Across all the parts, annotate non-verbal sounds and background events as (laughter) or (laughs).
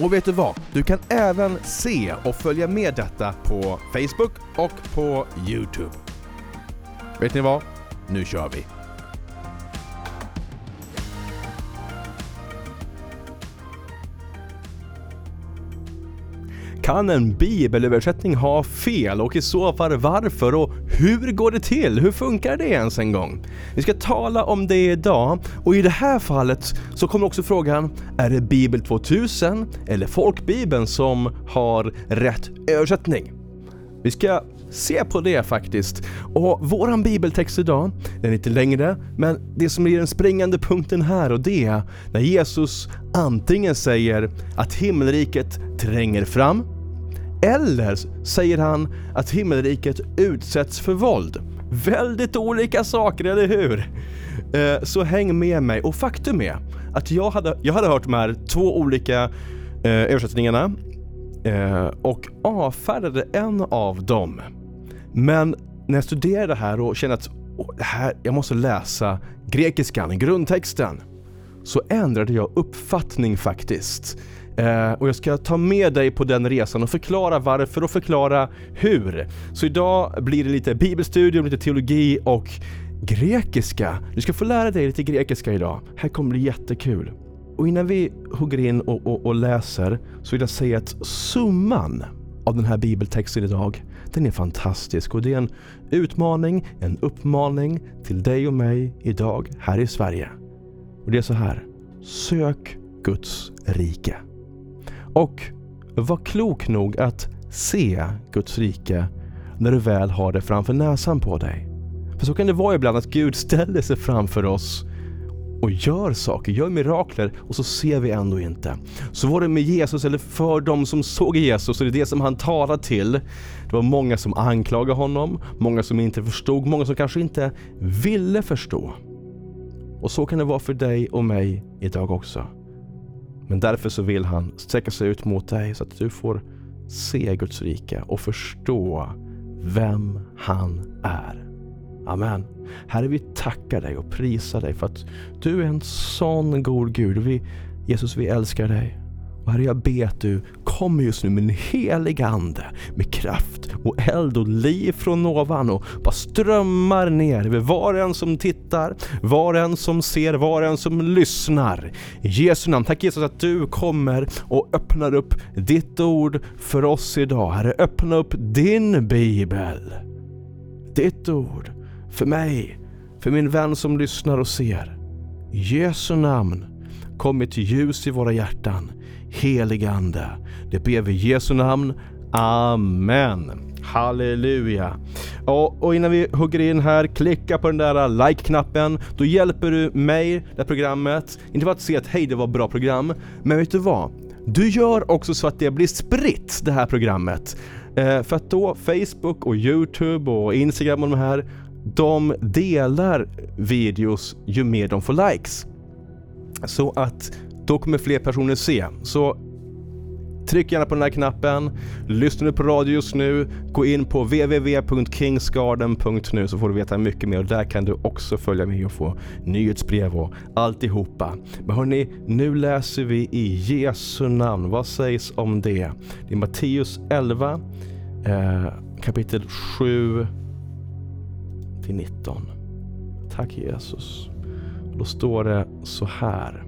Och vet du vad? Du kan även se och följa med detta på Facebook och på Youtube. Vet ni vad? Nu kör vi! Kan en bibelöversättning ha fel och i så fall varför och hur går det till? Hur funkar det ens en gång? Vi ska tala om det idag och i det här fallet så kommer också frågan, är det Bibel 2000 eller Folkbibeln som har rätt översättning? Vi ska se på det faktiskt. Och våran bibeltext idag, den är lite längre, men det som är den springande punkten här och det är när Jesus antingen säger att himmelriket tränger fram eller säger han att himmelriket utsätts för våld. Väldigt olika saker, eller hur? Eh, så häng med mig. Och faktum är att jag hade, jag hade hört de här två olika eh, översättningarna eh, och avfärdade en av dem. Men när jag studerade det här och kände att här, jag måste läsa grekiskan, grundtexten, så ändrade jag uppfattning faktiskt. Eh, och jag ska ta med dig på den resan och förklara varför och förklara hur. Så idag blir det lite bibelstudium, lite teologi och grekiska. Du ska få lära dig lite grekiska idag. Här kommer bli jättekul. Och innan vi hugger in och, och, och läser så vill jag säga att summan av den här bibeltexten idag, den är fantastisk och det är en utmaning, en uppmaning till dig och mig idag här i Sverige. Och det är så här. Sök Guds rike. Och var klok nog att se Guds rike när du väl har det framför näsan på dig. För så kan det vara ibland att Gud ställer sig framför oss och gör saker, gör mirakler och så ser vi ändå inte. Så var det med Jesus, eller för de som såg Jesus, och det är det som han talade till. Det var många som anklagade honom, många som inte förstod, många som kanske inte ville förstå. Och så kan det vara för dig och mig idag också. Men därför så vill han sträcka sig ut mot dig så att du får se Guds rike och förstå vem han är. Amen. Herre, vi tackar dig och prisar dig för att du är en sån god Gud. Vi, Jesus, vi älskar dig. Och Herre, jag ber att du kommer just nu med en helig ande, med kraft och eld och liv från ovan och bara strömmar ner över var och en som tittar, var och en som ser, var och en som lyssnar. I Jesu namn, tack Jesus att du kommer och öppnar upp ditt ord för oss idag. Herre, öppna upp din bibel. Ditt ord för mig, för min vän som lyssnar och ser. I Jesu namn, kom ett ljus i våra hjärtan. Helige Ande, Det ber vi i Jesu namn. Amen. Halleluja. Och, och innan vi hugger in här, klicka på den där like-knappen. Då hjälper du mig, det här programmet, inte bara att se att hej det var ett bra program, men vet du vad? Du gör också så att det blir spritt det här programmet. Eh, för att då Facebook och Youtube och Instagram och de här, de delar videos ju mer de får likes. Så att då kommer fler personer se. Så tryck gärna på den här knappen. Lyssnar du på radio just nu, gå in på www.kingsgarden.nu så får du veta mycket mer och där kan du också följa med och få nyhetsbrev och alltihopa. Men hörni, nu läser vi i Jesu namn. Vad sägs om det? Det är Matteus 11, eh, kapitel 7 till 19. Tack Jesus. Då står det så här.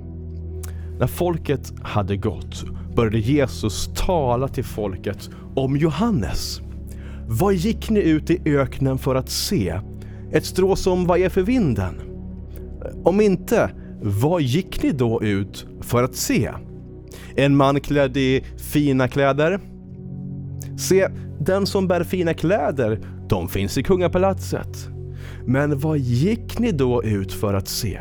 När folket hade gått började Jesus tala till folket om Johannes. Vad gick ni ut i öknen för att se? Ett strå som vajar för vinden? Om inte, vad gick ni då ut för att se? En man klädd i fina kläder? Se, den som bär fina kläder, de finns i kungapalatset. Men vad gick ni då ut för att se?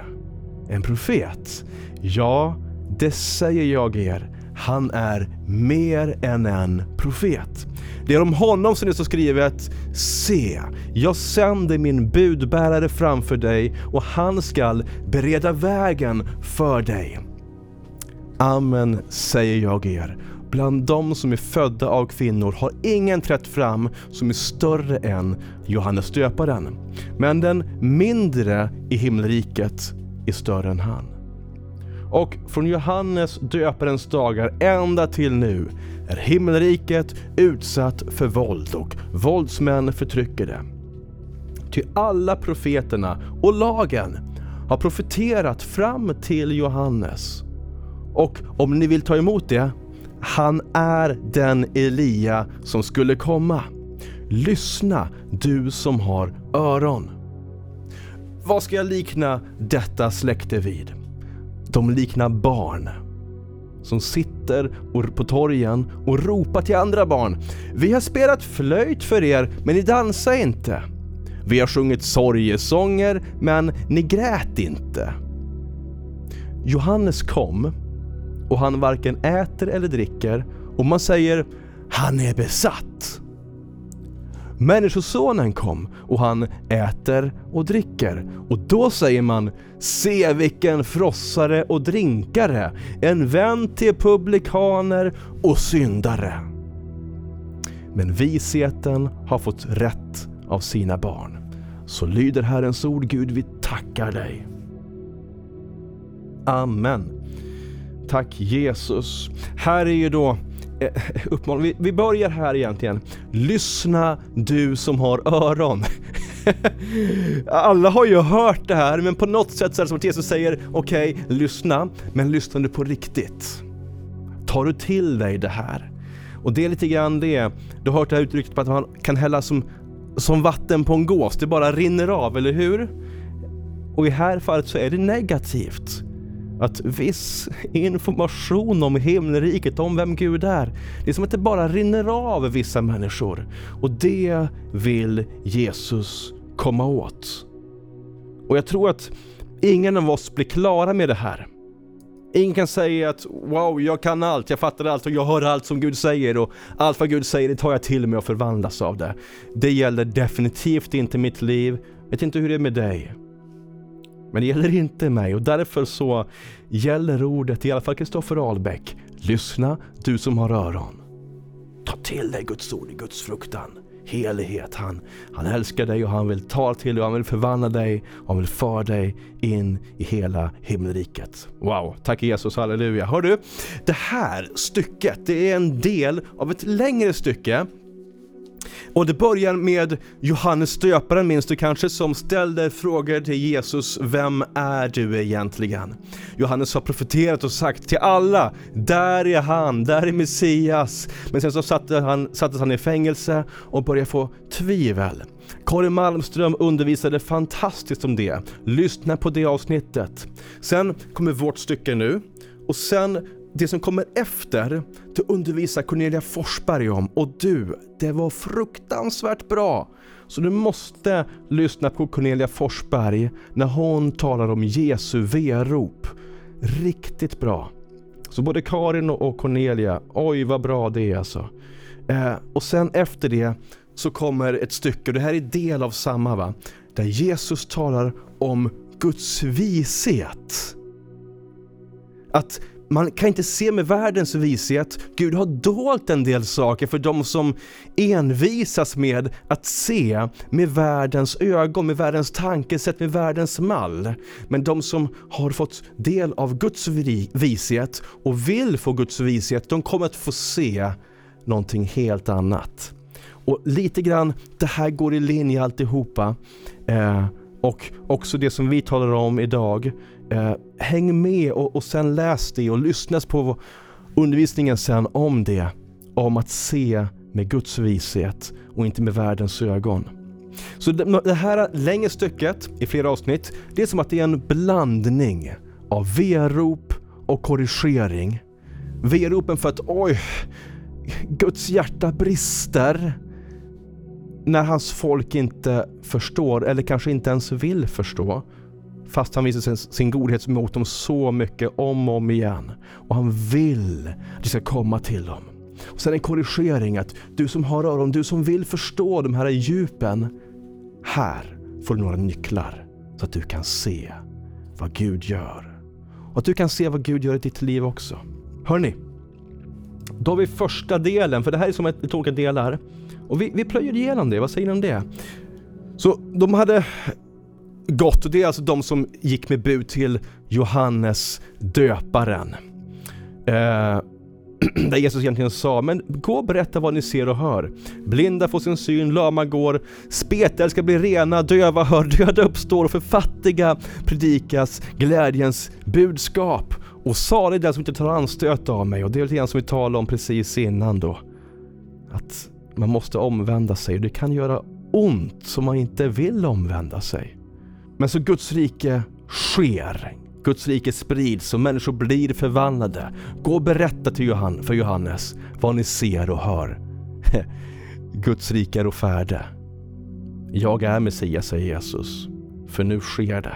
En profet? Ja, det säger jag er, han är mer än en profet. Det är om honom som det står skrivet Se, jag sänder min budbärare framför dig och han skall bereda vägen för dig. Amen säger jag er. Bland de som är födda av kvinnor har ingen trätt fram som är större än Johannes döparen. Men den mindre i himmelriket är större än han. Och från Johannes döparens dagar ända till nu är himmelriket utsatt för våld och våldsmän förtrycker det. Ty alla profeterna och lagen har profeterat fram till Johannes. Och om ni vill ta emot det, han är den Elia som skulle komma. Lyssna, du som har öron. Vad ska jag likna detta släkte vid? De liknar barn som sitter på torgen och ropar till andra barn. Vi har spelat flöjt för er, men ni dansar inte. Vi har sjungit sorgesånger, men ni grät inte. Johannes kom och han varken äter eller dricker och man säger han är besatt. Människosonen kom och han äter och dricker. Och då säger man Se vilken frossare och drinkare, en vän till publikaner och syndare. Men visheten har fått rätt av sina barn. Så lyder Herrens ord, Gud vi tackar dig. Amen. Tack Jesus. Här är ju då Eh, uppmaning. Vi, vi börjar här egentligen. Lyssna du som har öron. (laughs) Alla har ju hört det här, men på något sätt så är det som att Jesus säger okej, okay, lyssna, men lyssnar du på riktigt. Tar du till dig det här? Och det är lite grann det, du har hört det här uttrycket på att man kan hälla som, som vatten på en gås, det bara rinner av, eller hur? Och i här fallet så är det negativt att viss information om himmelriket, om vem Gud är, det är som att det bara rinner av vissa människor. Och det vill Jesus komma åt. Och jag tror att ingen av oss blir klara med det här. Ingen kan säga att wow, jag kan allt, jag fattar allt och jag hör allt som Gud säger och allt vad Gud säger det tar jag till mig och förvandlas av det. Det gäller definitivt inte mitt liv. Jag vet inte hur det är med dig. Men det gäller inte mig och därför så gäller ordet, i alla fall Kristoffer Ahlbäck, lyssna du som har öron. Ta till dig Guds ord i Guds fruktan, helighet. Han, han älskar dig och han vill ta till dig och han vill förvandla dig och han vill föra dig in i hela himmelriket. Wow, tack Jesus, halleluja. Hör du, det här stycket, det är en del av ett längre stycke och det börjar med Johannes döparen minns du kanske som ställde frågor till Jesus, vem är du egentligen? Johannes har profeterat och sagt till alla, där är han, där är Messias. Men sen så satte han, sattes han i fängelse och började få tvivel. Karin Malmström undervisade fantastiskt om det. Lyssna på det avsnittet. Sen kommer vårt stycke nu och sen det som kommer efter, det undervisar Cornelia Forsberg om och du, det var fruktansvärt bra. Så du måste lyssna på Cornelia Forsberg när hon talar om Jesu verop. Riktigt bra. Så både Karin och Cornelia, oj vad bra det är alltså. Eh, och sen efter det så kommer ett stycke, och det här är del av samma va, där Jesus talar om Guds vishet. Att man kan inte se med världens vishet. Gud har dolt en del saker för de som envisas med att se med världens ögon, med världens tankesätt, med världens mall. Men de som har fått del av Guds vishet och vill få Guds vishet, de kommer att få se någonting helt annat. Och lite grann, det här går i linje alltihopa. Eh, och också det som vi talar om idag. Eh, häng med och, och sen läs det och lyssna på undervisningen sen om det. Om att se med Guds vishet och inte med världens ögon. Så det här längre stycket i flera avsnitt, det är som att det är en blandning av verop och korrigering. Veropen för att oj, Guds hjärta brister när hans folk inte förstår eller kanske inte ens vill förstå. Fast han visar sin, sin godhet mot dem så mycket om och om igen. Och han vill att det ska komma till dem. Och sen en korrigering att du som har öron, du som vill förstå de här djupen. Här får du några nycklar så att du kan se vad Gud gör. Och att du kan se vad Gud gör i ditt liv också. Hörni, då har vi första delen, för det här är som ett, olika delar. Och vi, vi plöjer igenom det, vad säger ni om det? Så de hade gott. och det är alltså de som gick med bud till Johannes döparen. Eh, (clears throat) där Jesus egentligen sa, men gå och berätta vad ni ser och hör. Blinda får sin syn, lama går, spetälska blir rena, döva hör, (laughs) döda uppstår och för fattiga predikas glädjens budskap. Och salig den som inte tar anstöt av mig och det är lite grann som vi talade om precis innan då. Att man måste omvända sig och det kan göra ont som man inte vill omvända sig. Men så Guds rike sker. Guds rike sprids och människor blir förvandlade. Gå och berätta till Johan, för Johannes vad ni ser och hör. (laughs) Guds rike är och färde. Jag är Messias, säger Jesus. För nu sker det.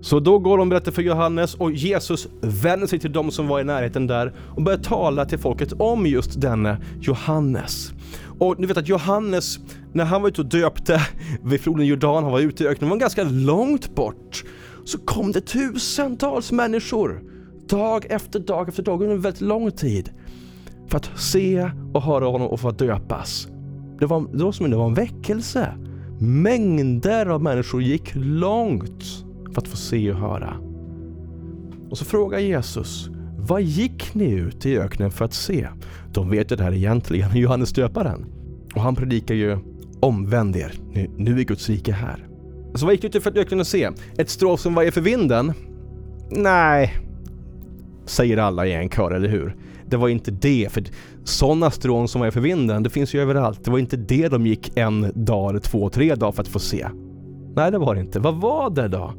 Så då går de och berättar för Johannes och Jesus vänder sig till de som var i närheten där och börjar tala till folket om just denne Johannes. Och ni vet att Johannes, när han var ute och döpte vid floden Jordan, han var ute i öknen, var ganska långt bort. Så kom det tusentals människor, dag efter dag efter dag, under väldigt lång tid. För att se och höra honom och få döpas. Det var, det var som det var en väckelse. Mängder av människor gick långt för att få se och höra. Och så frågar Jesus, vad gick ni ut i öknen för att se? De vet ju det här egentligen, (laughs) Johannes döparen. Och han predikar ju, omvänd er, nu, nu är Guds rike här. Så vad gick du ut för att öknen att se? Ett strå som vajar för vinden? Nej, säger alla i en kör, eller hur? Det var inte det, för sådana strån som var för vinden, det finns ju överallt. Det var inte det de gick en dag, eller två, tre dagar för att få se. Nej, det var det inte. Vad var det då?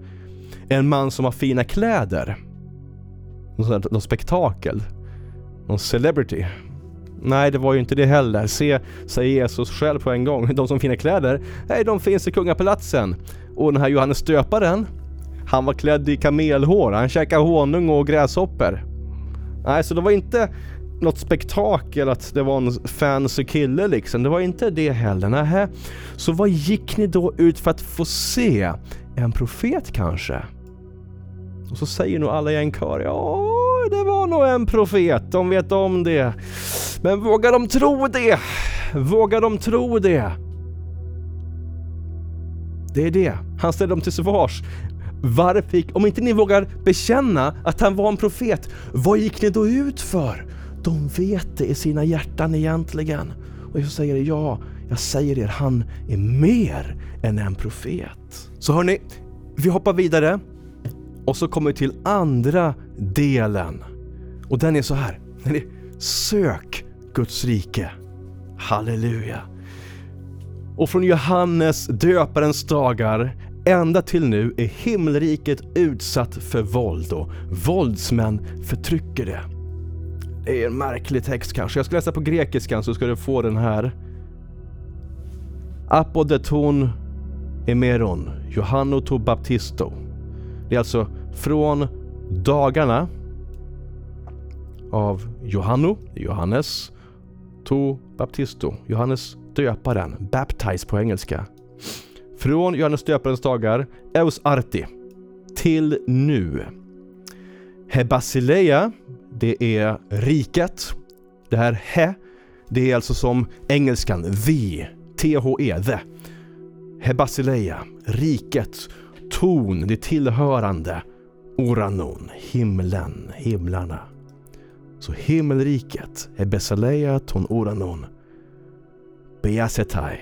En man som har fina kläder? Något, något spektakel? Någon celebrity? Nej, det var ju inte det heller. Se, säger Jesus själv på en gång. (laughs) De som har fina kläder, nej, de finns i kungapalatsen. Och den här Johannes döparen, han var klädd i kamelhår, han käkade honung och gräshoppor. Nej, så det var inte något spektakel att det var en fancy kille liksom. Det var inte det heller. Nähä. Så vad gick ni då ut för att få se? En profet kanske? Och så säger nog alla i en kör, ja, det var nog en profet, de vet om det. Men vågar de tro det? Vågar de tro det? Det är det. Han ställer dem till svars. Varför gick, om inte ni vågar bekänna att han var en profet, vad gick ni då ut för? De vet det i sina hjärtan egentligen. Och jag säger ja, jag säger er, han är mer än en profet. Så hörni, vi hoppar vidare och så kommer vi till andra delen. Och den är så här. Sök Guds rike. Halleluja. Och från Johannes döparens dagar ända till nu är himmelriket utsatt för våld och våldsmän förtrycker det. Det är en märklig text kanske. Jag ska läsa på grekiskan så ska du få den här. Apodeton emeron, Johanno to baptisto. Det är alltså från dagarna av Johanno, Johannes, to baptisto, Johannes döparen, baptize på engelska. Från Johannes döparens dagar, eus arti, till nu. Hebasileia, det är riket. Det här he, det är alltså som engelskan the, T-H-E, the. Hebasileia, riket. Ton, det tillhörande. Oranon, himlen, himlarna. Så himmelriket, Hebesaleia ton Oranon. Beasetai.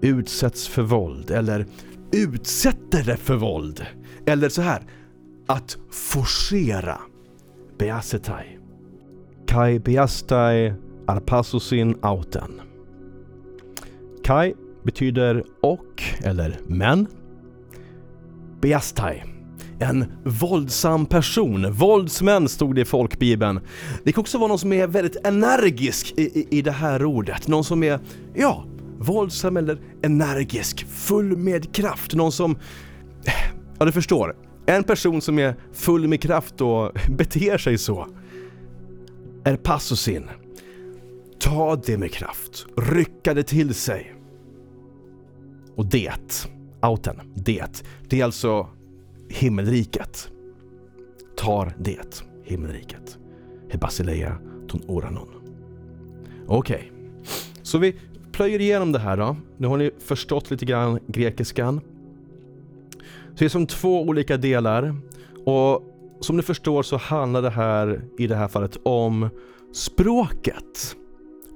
Utsätts för våld, eller utsätter det för våld. Eller så här, att forcera. Beasetai. Kai beastai arpassosin auten. Kai betyder och eller men. Beastai. En våldsam person. Våldsmän stod det i folkbibeln. Det kan också vara någon som är väldigt energisk i, i, i det här ordet. Någon som är, ja, våldsam eller energisk, full med kraft. Någon som, ja du förstår, en person som är full med kraft och (laughs) beter sig så. är passusin. Ta det med kraft, rycka det till sig. Och det, outen, det, det är alltså himmelriket. Tar det, himmelriket. Hebasileia ton oranon. Okej, okay. så vi plöjer igenom det här då. Nu har ni förstått lite grann grekiskan. Så det är som två olika delar och som ni förstår så handlar det här i det här fallet om språket.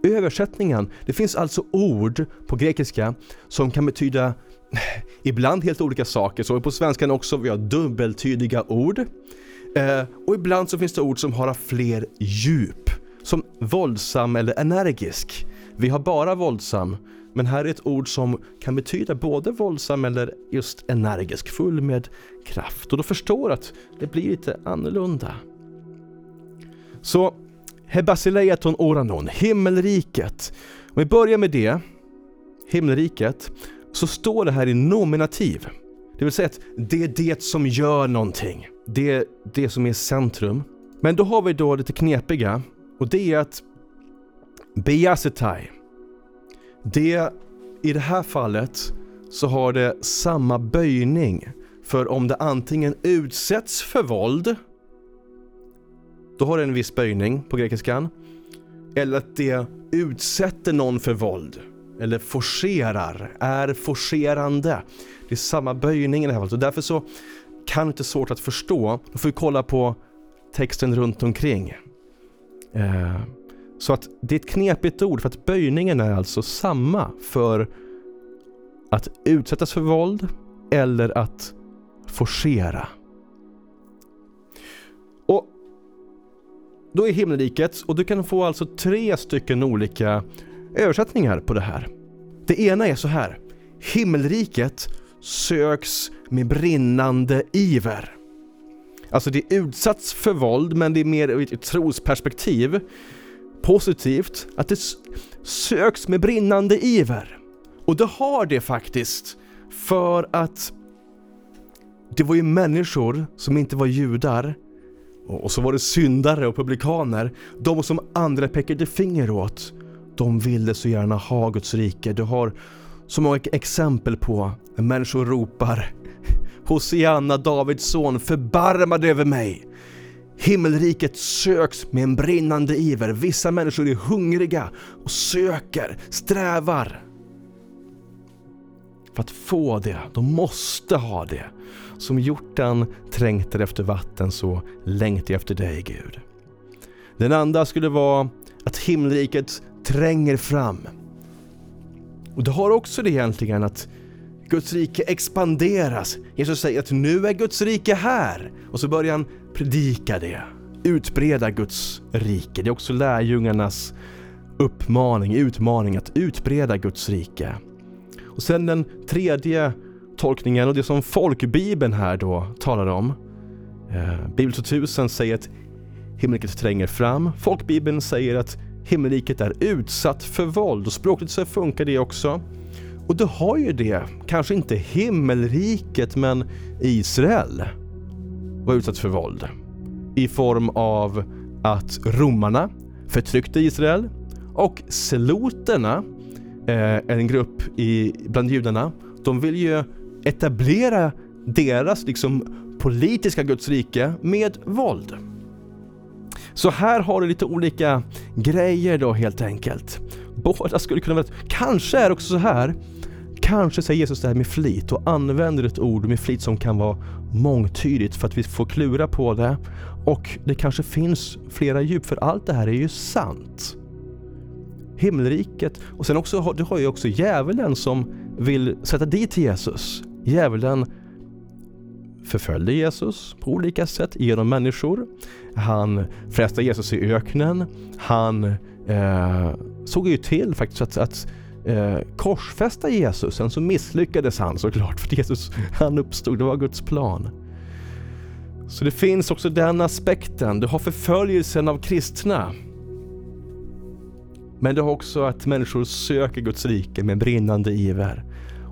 Översättningen. Det finns alltså ord på grekiska som kan betyda (laughs) ibland helt olika saker. Så på svenskan också, vi har dubbeltydiga ord. Eh, och ibland så finns det ord som har fler djup. Som våldsam eller energisk. Vi har bara våldsam, men här är ett ord som kan betyda både våldsam eller just energisk, full med kraft. Och då förstår att det blir lite annorlunda. Så Hebasileiaton oranon, himmelriket. Om vi börjar med det, himmelriket, så står det här i nominativ. Det vill säga att det är det som gör någonting. Det är det som är centrum. Men då har vi då lite knepiga och det är att Beasetai. Det, i det här fallet så har det samma böjning. För om det antingen utsätts för våld, då har det en viss böjning på grekiskan. Eller att det utsätter någon för våld. Eller forcerar, är forcerande. Det är samma böjning i det här fallet. Och därför så kan det inte svårt att förstå. Då får vi kolla på texten runt omkring. Eh, så att det är ett knepigt ord för att böjningen är alltså samma för att utsättas för våld eller att forcera. Då är himmelriket och du kan få alltså tre stycken olika översättningar på det här. Det ena är så här. Himmelriket söks med brinnande iver. Alltså det utsatts för våld men det är mer ur ett trosperspektiv positivt att det söks med brinnande iver. Och det har det faktiskt för att det var ju människor som inte var judar och så var det syndare och publikaner, de som andra pekade finger åt. De ville så gärna ha Guds rike. Du har så många exempel på när människor ropar Hosianna, Davids son, förbarma dig över mig. Himmelriket söks med en brinnande iver. Vissa människor är hungriga och söker, strävar. För att få det, de måste ha det. Som hjortan trängtar efter vatten så längtar jag efter dig Gud. Den andra skulle vara att himmelriket tränger fram. Och det har också det egentligen att Guds rike expanderas. Jesus säger att nu är Guds rike här. Och så börjar han predika det. Utbreda Guds rike. Det är också lärjungarnas uppmaning, utmaning att utbreda Guds rike. Och sen den tredje tolkningen och det som folkbibeln här då talar om. Eh, Bibel 2000 säger att himmelriket tränger fram. Folkbibeln säger att himmelriket är utsatt för våld och språkligt så funkar det också. Och du har ju det, kanske inte himmelriket men Israel var utsatt för våld. I form av att romarna förtryckte Israel och seloterna, eh, en grupp i, bland judarna, de vill ju etablera deras liksom politiska gudsrike med våld. Så här har du lite olika grejer då helt enkelt. Båda skulle kunna vara... Kanske är det också så här Kanske säger Jesus det här med flit och använder ett ord med flit som kan vara mångtydigt för att vi får klura på det. Och det kanske finns flera djup för allt det här är ju sant. Himmelriket och sen också, du har ju också djävulen som vill sätta dit Jesus. Djävulen förföljde Jesus på olika sätt genom människor. Han frestade Jesus i öknen. Han eh, såg ju till faktiskt att, att eh, korsfästa Jesus. Sen så misslyckades han såklart för Jesus han uppstod, det var Guds plan. Så det finns också den aspekten. Du har förföljelsen av kristna. Men du har också att människor söker Guds rike med brinnande iver.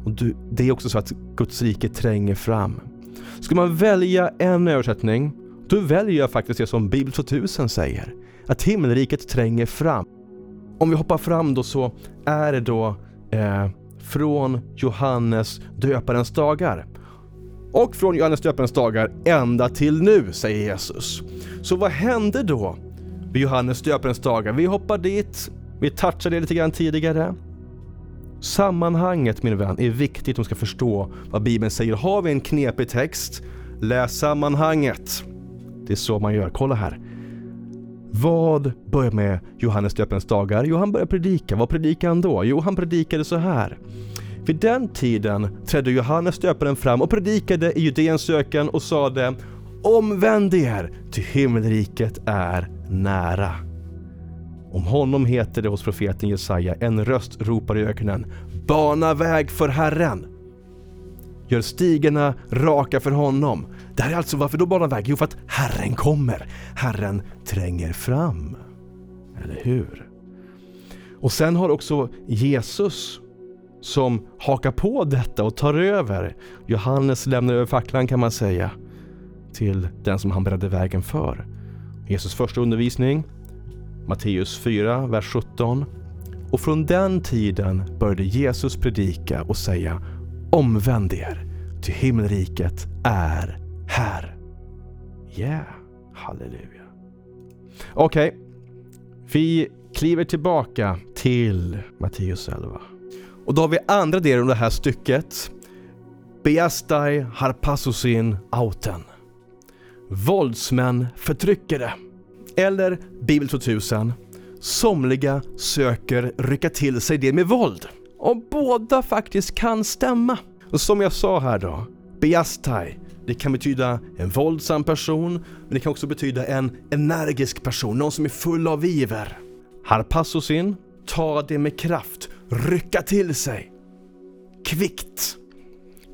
Och du, det är också så att Guds rike tränger fram. Ska man välja en översättning, då väljer jag faktiskt det som Bibel 2000 säger. att himmelriket tränger fram. Om vi hoppar fram då så är det då eh, från Johannes döparens dagar. Och från Johannes döparens dagar ända till nu, säger Jesus. Så vad hände då vid Johannes döparens dagar? Vi hoppar dit, vi touchade det lite grann tidigare. Sammanhanget min vän är viktigt om du ska förstå vad Bibeln säger. Har vi en knepig text, läs sammanhanget. Det är så man gör. Kolla här. Vad börjar med Johannes döparens dagar? Jo, han börjar predika. Vad predikade han då? Jo, han predikade så här. Vid den tiden trädde Johannes döparen fram och predikade i Judeens öken och sade Omvänd er, ty himmelriket är nära. Om honom heter det hos profeten Jesaja, en röst ropar i öknen, bana väg för Herren. Gör stigarna raka för honom. Det här är alltså varför då bana väg? Jo, för att Herren kommer. Herren tränger fram. Eller hur? Och sen har också Jesus som hakar på detta och tar över. Johannes lämnar över facklan kan man säga till den som han beredde vägen för. Jesus första undervisning, Matteus 4, vers 17. Och från den tiden började Jesus predika och säga Omvänd er, ty himmelriket är här. Yeah, halleluja. Okej, okay. vi kliver tillbaka till Matteus 11. Och då har vi andra delen av det här stycket. Beastai harpassosin auten. Våldsmän förtryckare. Eller Bibel 2000. Somliga söker rycka till sig det med våld. Och båda faktiskt kan stämma. Och som jag sa här då, Beastai, det kan betyda en våldsam person, men det kan också betyda en energisk person, någon som är full av iver. Harpassosin, ta det med kraft, rycka till sig. Kvickt.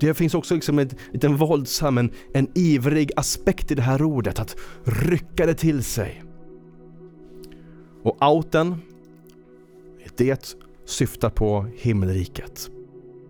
Det finns också liksom en liten våldsam, en, en ivrig aspekt i det här ordet, att rycka det till sig. Och outen, det syftar på himmelriket.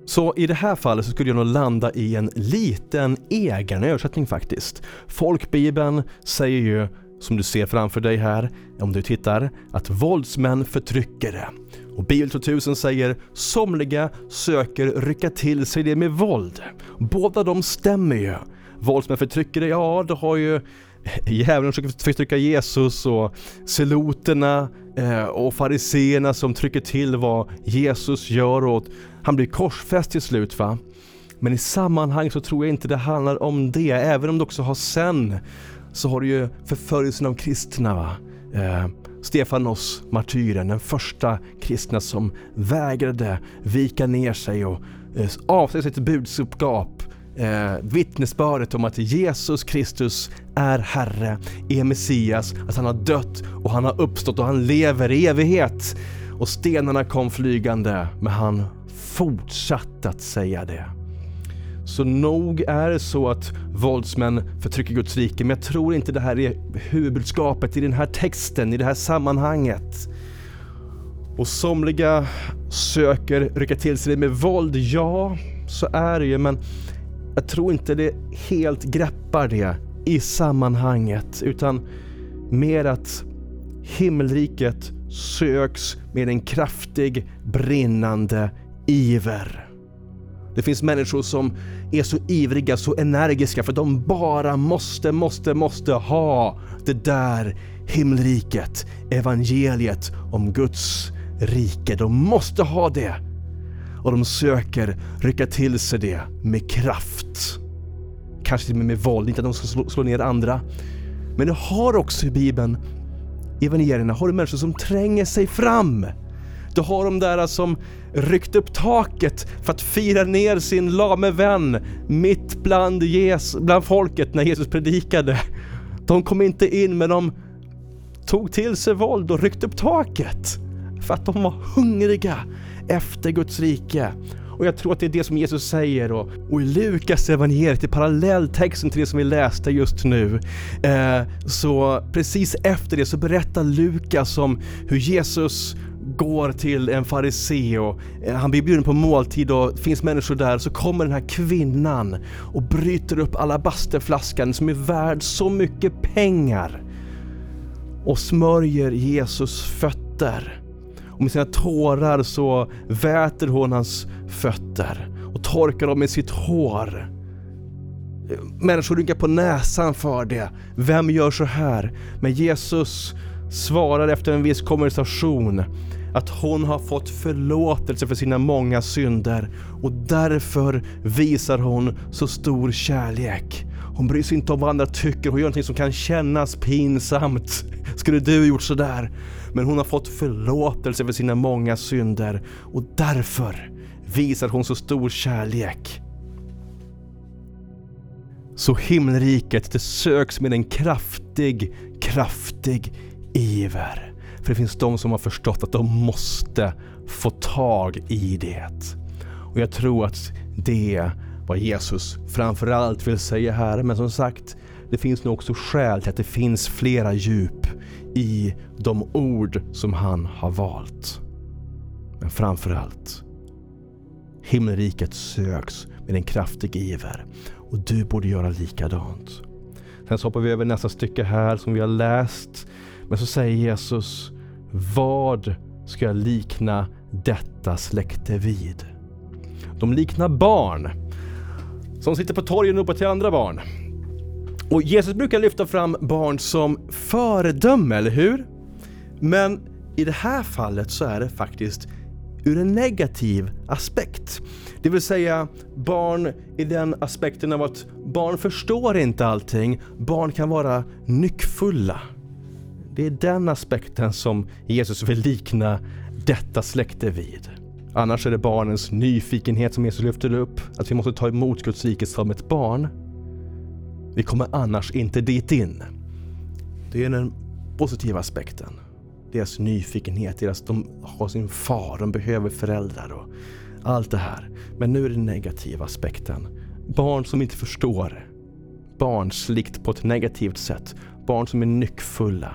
Så i det här fallet så skulle jag nog landa i en liten egen översättning faktiskt. Folkbibeln säger ju, som du ser framför dig här, om du tittar, att våldsmän förtrycker det. Och Bibel 2000 säger somliga söker rycka till sig det med våld. Båda de stämmer ju. Våldsmän förtrycker det, ja det har ju (laughs) djävulen försöker förtrycka Jesus och seloterna eh, och fariseerna som trycker till vad Jesus gör och han blir korsfäst till slut va. Men i sammanhang så tror jag inte det handlar om det, även om det också har sen så har du ju förföljelsen av kristna va. Eh, Stefanos, martyren, den första kristna som vägrade vika ner sig och eh, avsäga sitt budskap eh, vittnesbördet om att Jesus Kristus är Herre, är Messias, att han har dött och han har uppstått och han lever i evighet. Och stenarna kom flygande, men han fortsatte att säga det. Så nog är det så att våldsmän förtrycker Guds rike, men jag tror inte det här är huvudbudskapet i den här texten, i det här sammanhanget. Och somliga söker rycka till sig det med våld, ja, så är det ju, men jag tror inte det helt greppar det i sammanhanget, utan mer att himmelriket söks med en kraftig brinnande iver. Det finns människor som är så ivriga, så energiska för de bara måste, måste, måste ha det där himmelriket, evangeliet om Guds rike. De måste ha det. Och de söker rycka till sig det med kraft. Kanske till och med med våld, inte att de ska slå, slå ner andra. Men du har också i Bibeln, i evangelierna, har du människor som tränger sig fram du har de där som ryckt upp taket för att fira ner sin lame vän mitt bland, Jesus, bland folket när Jesus predikade. De kom inte in men de tog till sig våld och ryckte upp taket för att de var hungriga efter Guds rike. Och jag tror att det är det som Jesus säger och, och i Lukas evangeliet i parallelltexten till det som vi läste just nu. Eh, så precis efter det så berättar Lukas om hur Jesus går till en farisé och eh, han blir bjuden på måltid och finns människor där så kommer den här kvinnan och bryter upp alabasterflaskan som är värd så mycket pengar och smörjer Jesus fötter. Och med sina tårar så väter hon hans fötter och torkar dem med sitt hår. Människor rynkar på näsan för det. Vem gör så här? Men Jesus svarar efter en viss konversation att hon har fått förlåtelse för sina många synder och därför visar hon så stor kärlek. Hon bryr sig inte om vad andra tycker, hon gör någonting som kan kännas pinsamt. Skulle du gjort sådär? Men hon har fått förlåtelse för sina många synder och därför visar hon så stor kärlek. Så himmelriket det söks med en kraftig, kraftig iver. För det finns de som har förstått att de måste få tag i det. Och jag tror att det är vad Jesus framförallt vill säga här. Men som sagt, det finns nog också skäl till att det finns flera djup i de ord som han har valt. Men framförallt, himmelriket söks med en kraftig iver och du borde göra likadant. Sen så hoppar vi över nästa stycke här som vi har läst. Men så säger Jesus, vad ska jag likna detta släkte vid? De liknar barn som sitter på torgen och ropar till andra barn. Och Jesus brukar lyfta fram barn som föredöme, eller hur? Men i det här fallet så är det faktiskt ur en negativ aspekt. Det vill säga barn i den aspekten av att barn förstår inte allting. Barn kan vara nyckfulla. Det är den aspekten som Jesus vill likna detta släkte vid. Annars är det barnens nyfikenhet som Jesus lyfter upp, att vi måste ta emot Guds rike som ett barn. Vi kommer annars inte dit in. Det är den positiva aspekten. Deras nyfikenhet, deras, de har sin far, de behöver föräldrar och allt det här. Men nu är det den negativa aspekten. Barn som inte förstår. Barnsligt på ett negativt sätt. Barn som är nyckfulla.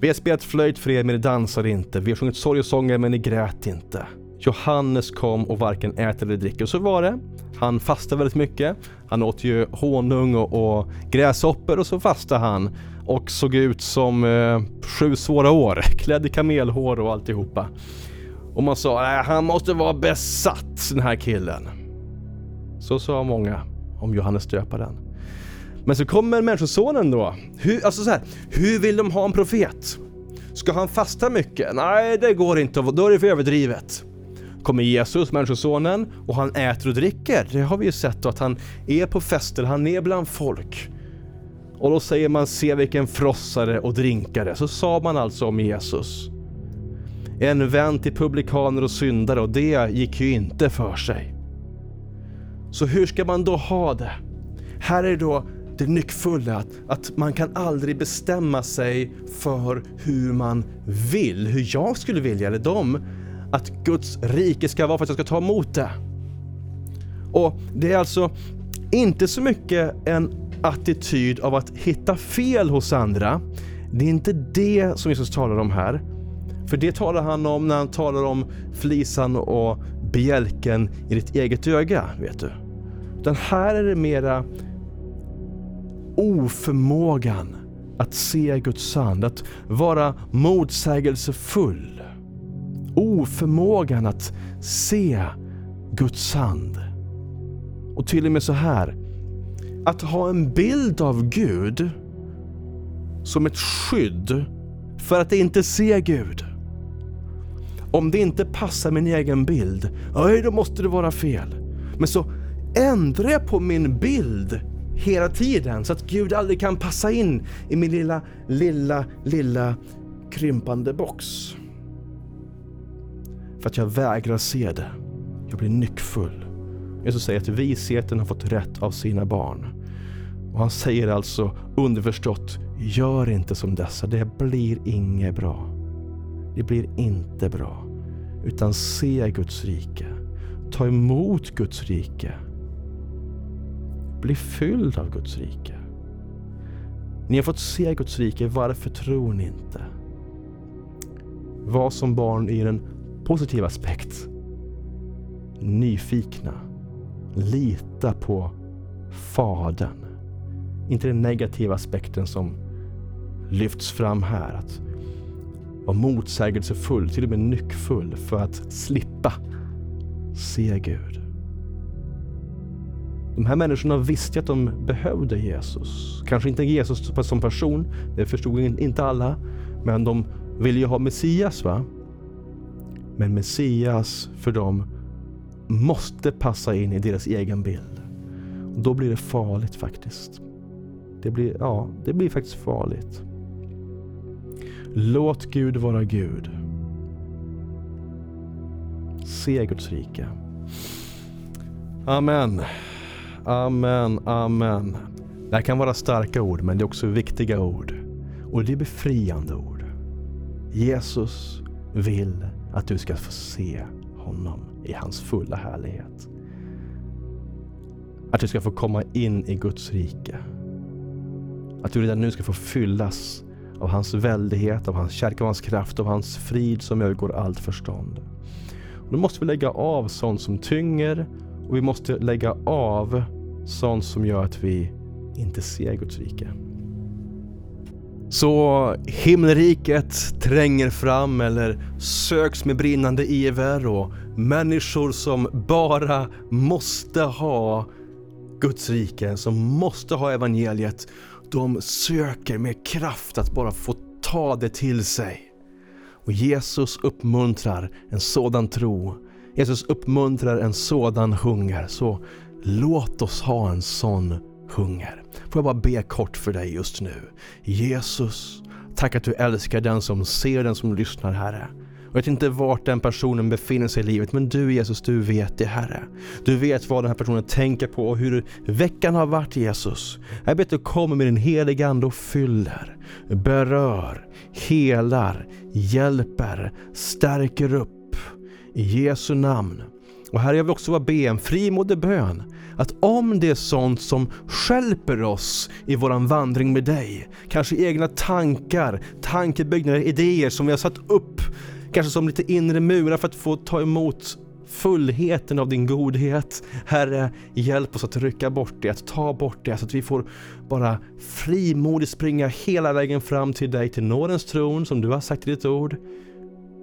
Vi har spelat flöjt för er men ni dansade inte. Vi har sjungit sorgesånger men ni grät inte. Johannes kom och varken äter eller dricker. Och så var det. Han fastade väldigt mycket. Han åt ju honung och, och gräshoppor och så fastade han och såg ut som eh, sju svåra år, (laughs) klädd i kamelhår och alltihopa. Och man sa, äh, han måste vara besatt den här killen. Så sa många om Johannes döparen. Men så kommer Människosonen då. Hur, alltså så här, hur vill de ha en profet? Ska han fasta mycket? Nej, det går inte, då är det för överdrivet kommer Jesus, Människosonen, och han äter och dricker. Det har vi ju sett då, att han är på fester, han är bland folk. Och då säger man se vilken frossare och drinkare. Så sa man alltså om Jesus. En vän till publikaner och syndare och det gick ju inte för sig. Så hur ska man då ha det? Här är då det nyckfulla att, att man kan aldrig bestämma sig för hur man vill, hur jag skulle vilja eller de att Guds rike ska vara för att jag ska ta emot det. Och det är alltså inte så mycket en attityd av att hitta fel hos andra. Det är inte det som Jesus talar om här. För det talar han om när han talar om flisan och bjälken i ditt eget öga, vet du. Den här är det mera oförmågan att se Guds sand, att vara motsägelsefull oförmågan att se Guds hand. Och till och med så här. Att ha en bild av Gud som ett skydd för att inte se Gud. Om det inte passar min egen bild, öj då måste det vara fel. Men så ändrar jag på min bild hela tiden så att Gud aldrig kan passa in i min lilla, lilla, lilla krympande box. För att jag vägrar se det. Jag blir nyckfull. Jesus säger att visheten har fått rätt av sina barn. Och han säger alltså underförstått, gör inte som dessa, det blir inget bra. Det blir inte bra. Utan se Guds rike. Ta emot Guds rike. Bli fylld av Guds rike. Ni har fått se Guds rike, varför tror ni inte? Var som barn i den positiv aspekt. Nyfikna. Lita på Fadern. Inte den negativa aspekten som lyfts fram här. Att vara motsägelsefull, till och med nyckfull för att slippa se Gud. De här människorna visste att de behövde Jesus. Kanske inte Jesus som person, det förstod inte alla. Men de ville ju ha Messias va? Men Messias för dem måste passa in i deras egen bild. Och då blir det farligt faktiskt. Det blir, ja, det blir faktiskt farligt. Låt Gud vara Gud. Se Guds rike. Amen. Amen, amen. Det här kan vara starka ord, men det är också viktiga ord. Och det är befriande ord. Jesus vill att du ska få se honom i hans fulla härlighet. Att du ska få komma in i Guds rike. Att du redan nu ska få fyllas av hans väldighet, av hans kärlek, av hans kraft, av hans frid som övergår allt förstånd. Och då måste vi lägga av sånt som tynger och vi måste lägga av sånt som gör att vi inte ser Guds rike. Så himmelriket tränger fram eller söks med brinnande iver och människor som bara måste ha Guds rike, som måste ha evangeliet, de söker med kraft att bara få ta det till sig. Och Jesus uppmuntrar en sådan tro. Jesus uppmuntrar en sådan hunger. Så låt oss ha en sån hunger. Får jag bara be kort för dig just nu. Jesus, tack att du älskar den som ser, den som lyssnar Herre. Jag vet inte vart den personen befinner sig i livet, men du Jesus, du vet det Herre. Du vet vad den här personen tänker på och hur veckan har varit Jesus. Jag ber att du kommer med din heliga Ande och fyller, berör, helar, hjälper, stärker upp. I Jesu namn. Och här jag vill också be en frimodig bön. Att om det är sånt som skälper oss i våran vandring med dig, kanske egna tankar, tankebyggnader, idéer som vi har satt upp Kanske som lite inre murar för att få ta emot fullheten av din godhet. Herre, hjälp oss att rycka bort det, att ta bort det så att vi får bara frimodigt springa hela vägen fram till dig, till nådens tron som du har sagt i ditt ord.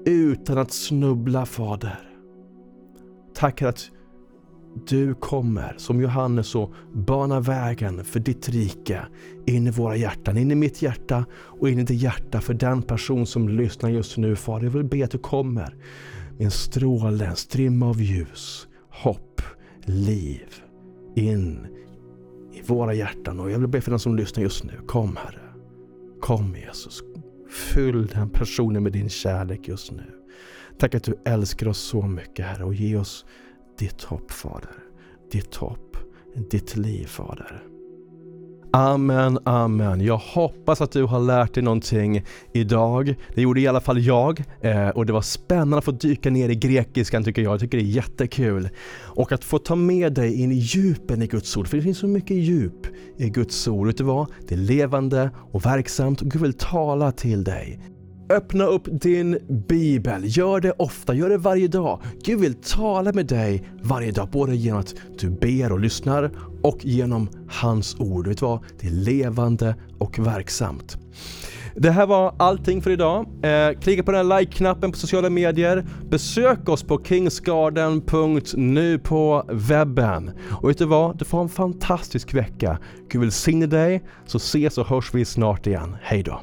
Utan att snubbla Fader. Tack att du kommer som Johannes och bana vägen för ditt rike in i våra hjärtan, in i mitt hjärta och in i ditt hjärta för den person som lyssnar just nu. Far, jag vill be att du kommer med en stråle, en strimma av ljus, hopp, liv in i våra hjärtan. Och jag vill be för den som lyssnar just nu. Kom Herre. Kom Jesus. Fyll den personen med din kärlek just nu. Tack att du älskar oss så mycket Herre och ge oss ditt hopp Fader. Ditt hopp, ditt liv Fader. Amen, amen. Jag hoppas att du har lärt dig någonting idag. Det gjorde i alla fall jag eh, och det var spännande att få dyka ner i grekiskan tycker jag. Jag tycker det är jättekul. Och att få ta med dig in i djupen i Guds ord. För det finns så mycket djup i Guds ord. Vet du vad? Det är levande och verksamt och Gud vill tala till dig. Öppna upp din bibel. Gör det ofta, gör det varje dag. Gud vill tala med dig varje dag, både genom att du ber och lyssnar och genom hans ord. Vet du vad? Det är levande och verksamt. Det här var allting för idag. Eh, klicka på den här like-knappen på sociala medier. Besök oss på kingsgarden.nu på webben. Och vet du vad? Du får ha en fantastisk vecka. Gud välsigne dig, så ses och hörs vi snart igen. Hej då!